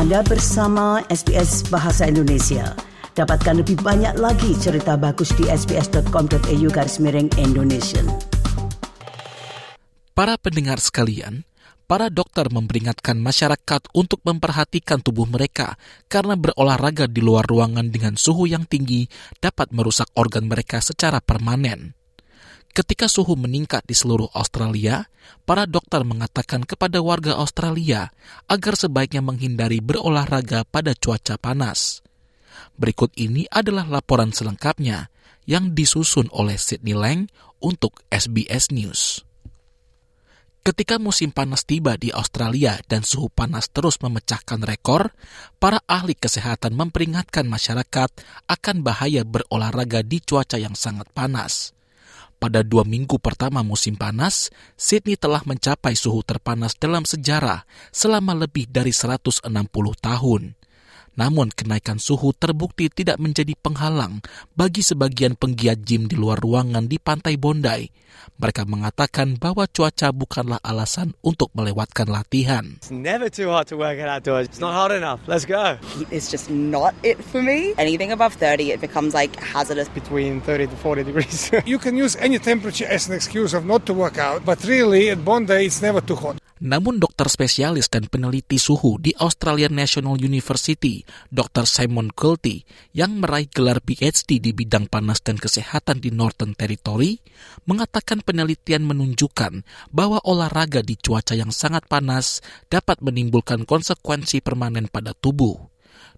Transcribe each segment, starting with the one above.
Anda bersama SBS Bahasa Indonesia. Dapatkan lebih banyak lagi cerita bagus di sbs.com.au garis miring Indonesia. Para pendengar sekalian, para dokter memperingatkan masyarakat untuk memperhatikan tubuh mereka karena berolahraga di luar ruangan dengan suhu yang tinggi dapat merusak organ mereka secara permanen. Ketika suhu meningkat di seluruh Australia, para dokter mengatakan kepada warga Australia agar sebaiknya menghindari berolahraga pada cuaca panas. Berikut ini adalah laporan selengkapnya yang disusun oleh Sydney Lang untuk SBS News. Ketika musim panas tiba di Australia dan suhu panas terus memecahkan rekor, para ahli kesehatan memperingatkan masyarakat akan bahaya berolahraga di cuaca yang sangat panas. Pada dua minggu pertama musim panas, Sydney telah mencapai suhu terpanas dalam sejarah selama lebih dari 160 tahun. Namun kenaikan suhu terbukti tidak menjadi penghalang bagi sebagian penggiat gym di luar ruangan di pantai Bondi. Mereka mengatakan bahwa cuaca bukanlah alasan untuk melewatkan latihan. It's never too hot to work out outdoors. It's not hot enough. Let's go. It's just not it for me. Anything above 30, it becomes like hazardous. Between 30 to 40 degrees. You can use any temperature as an excuse of not to work out, but really at Bondi it's never too hot. Namun dokter spesialis dan peneliti suhu di Australian National University, Dr. Simon Kulti, yang meraih gelar PhD di bidang panas dan kesehatan di Northern Territory, mengatakan penelitian menunjukkan bahwa olahraga di cuaca yang sangat panas dapat menimbulkan konsekuensi permanen pada tubuh.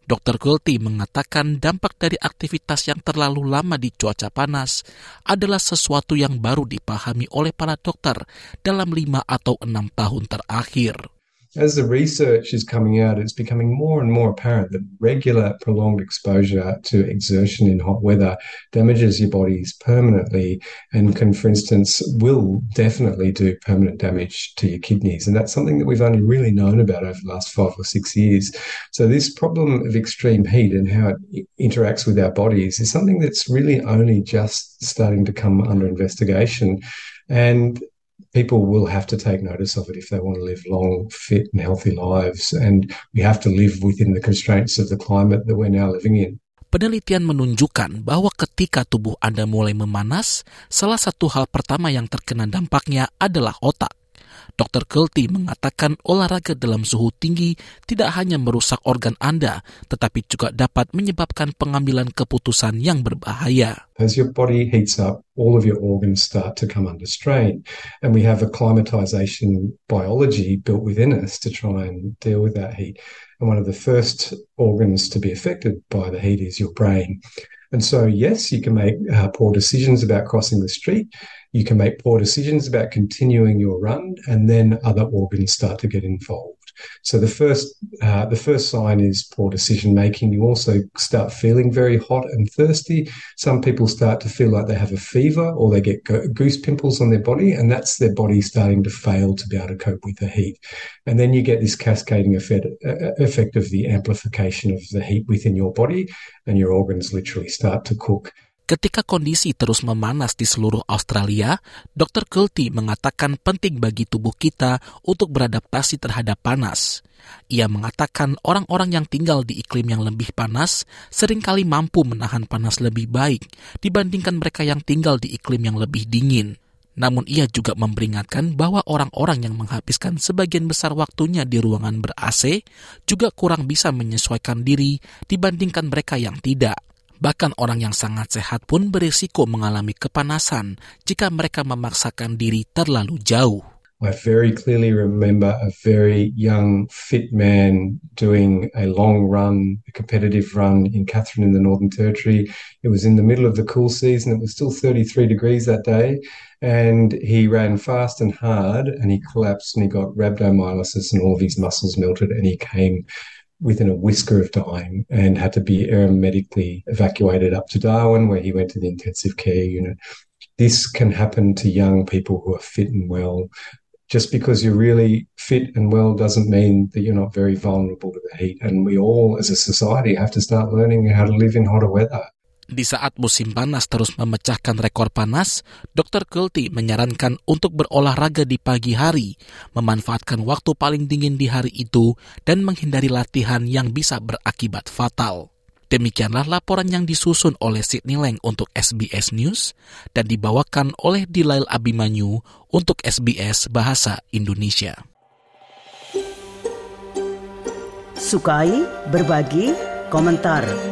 Dr. Gulti mengatakan dampak dari aktivitas yang terlalu lama di cuaca panas adalah sesuatu yang baru dipahami oleh para dokter dalam lima atau enam tahun terakhir. As the research is coming out, it's becoming more and more apparent that regular prolonged exposure to exertion in hot weather damages your bodies permanently and can, for instance, will definitely do permanent damage to your kidneys. And that's something that we've only really known about over the last five or six years. So this problem of extreme heat and how it interacts with our bodies is something that's really only just starting to come under investigation. And people will have to take notice of it if they want to live long, fit, and healthy lives. And we have to live within the constraints of the climate that we're now living in. Penelitian menunjukkan bahwa ketika tubuh Anda mulai memanas, salah satu hal pertama yang terkena dampaknya adalah otak. Dr. Kelty mengatakan olahraga dalam suhu tinggi tidak hanya merusak organ Anda, tetapi juga dapat menyebabkan pengambilan keputusan yang berbahaya. As your body heats up, all of your organs start to come under strain. And we have acclimatization biology built within us to try and deal with that heat. And one of the first organs to be affected by the heat is your brain. And so, yes, you can make uh, poor decisions about crossing the street. You can make poor decisions about continuing your run, and then other organs start to get involved. So the first, uh, the first sign is poor decision making. You also start feeling very hot and thirsty. Some people start to feel like they have a fever or they get goose pimples on their body, and that's their body starting to fail to be able to cope with the heat. And then you get this cascading effect, uh, effect of the amplification of the heat within your body, and your organs literally start to cook. Ketika kondisi terus memanas di seluruh Australia, Dr. Kulti mengatakan penting bagi tubuh kita untuk beradaptasi terhadap panas. Ia mengatakan orang-orang yang tinggal di iklim yang lebih panas sering kali mampu menahan panas lebih baik dibandingkan mereka yang tinggal di iklim yang lebih dingin. Namun ia juga memperingatkan bahwa orang-orang yang menghabiskan sebagian besar waktunya di ruangan ber-AC juga kurang bisa menyesuaikan diri dibandingkan mereka yang tidak. Bahkan orang yang sangat sehat pun berisiko mengalami kepanasan jika mereka memaksakan diri terlalu jauh. I very clearly remember a very young, fit man doing a long run, a competitive run in Catherine in the Northern Territory. It was in the middle of the cool season. It was still 33 degrees that day. And he ran fast and hard and he collapsed and he got rhabdomyolysis and all of his muscles melted and he came within a whisker of dying and had to be medically evacuated up to Darwin, where he went to the intensive care unit. This can happen to young people who are fit and well. Just because you're really fit and well doesn't mean that you're not very vulnerable to the heat. And we all, as a society, have to start learning how to live in hotter weather. Di saat musim panas terus memecahkan rekor panas, Dr. Kulti menyarankan untuk berolahraga di pagi hari, memanfaatkan waktu paling dingin di hari itu, dan menghindari latihan yang bisa berakibat fatal. Demikianlah laporan yang disusun oleh Sidney Leng untuk SBS News dan dibawakan oleh Dilail Abimanyu untuk SBS Bahasa Indonesia. Sukai, berbagi, komentar.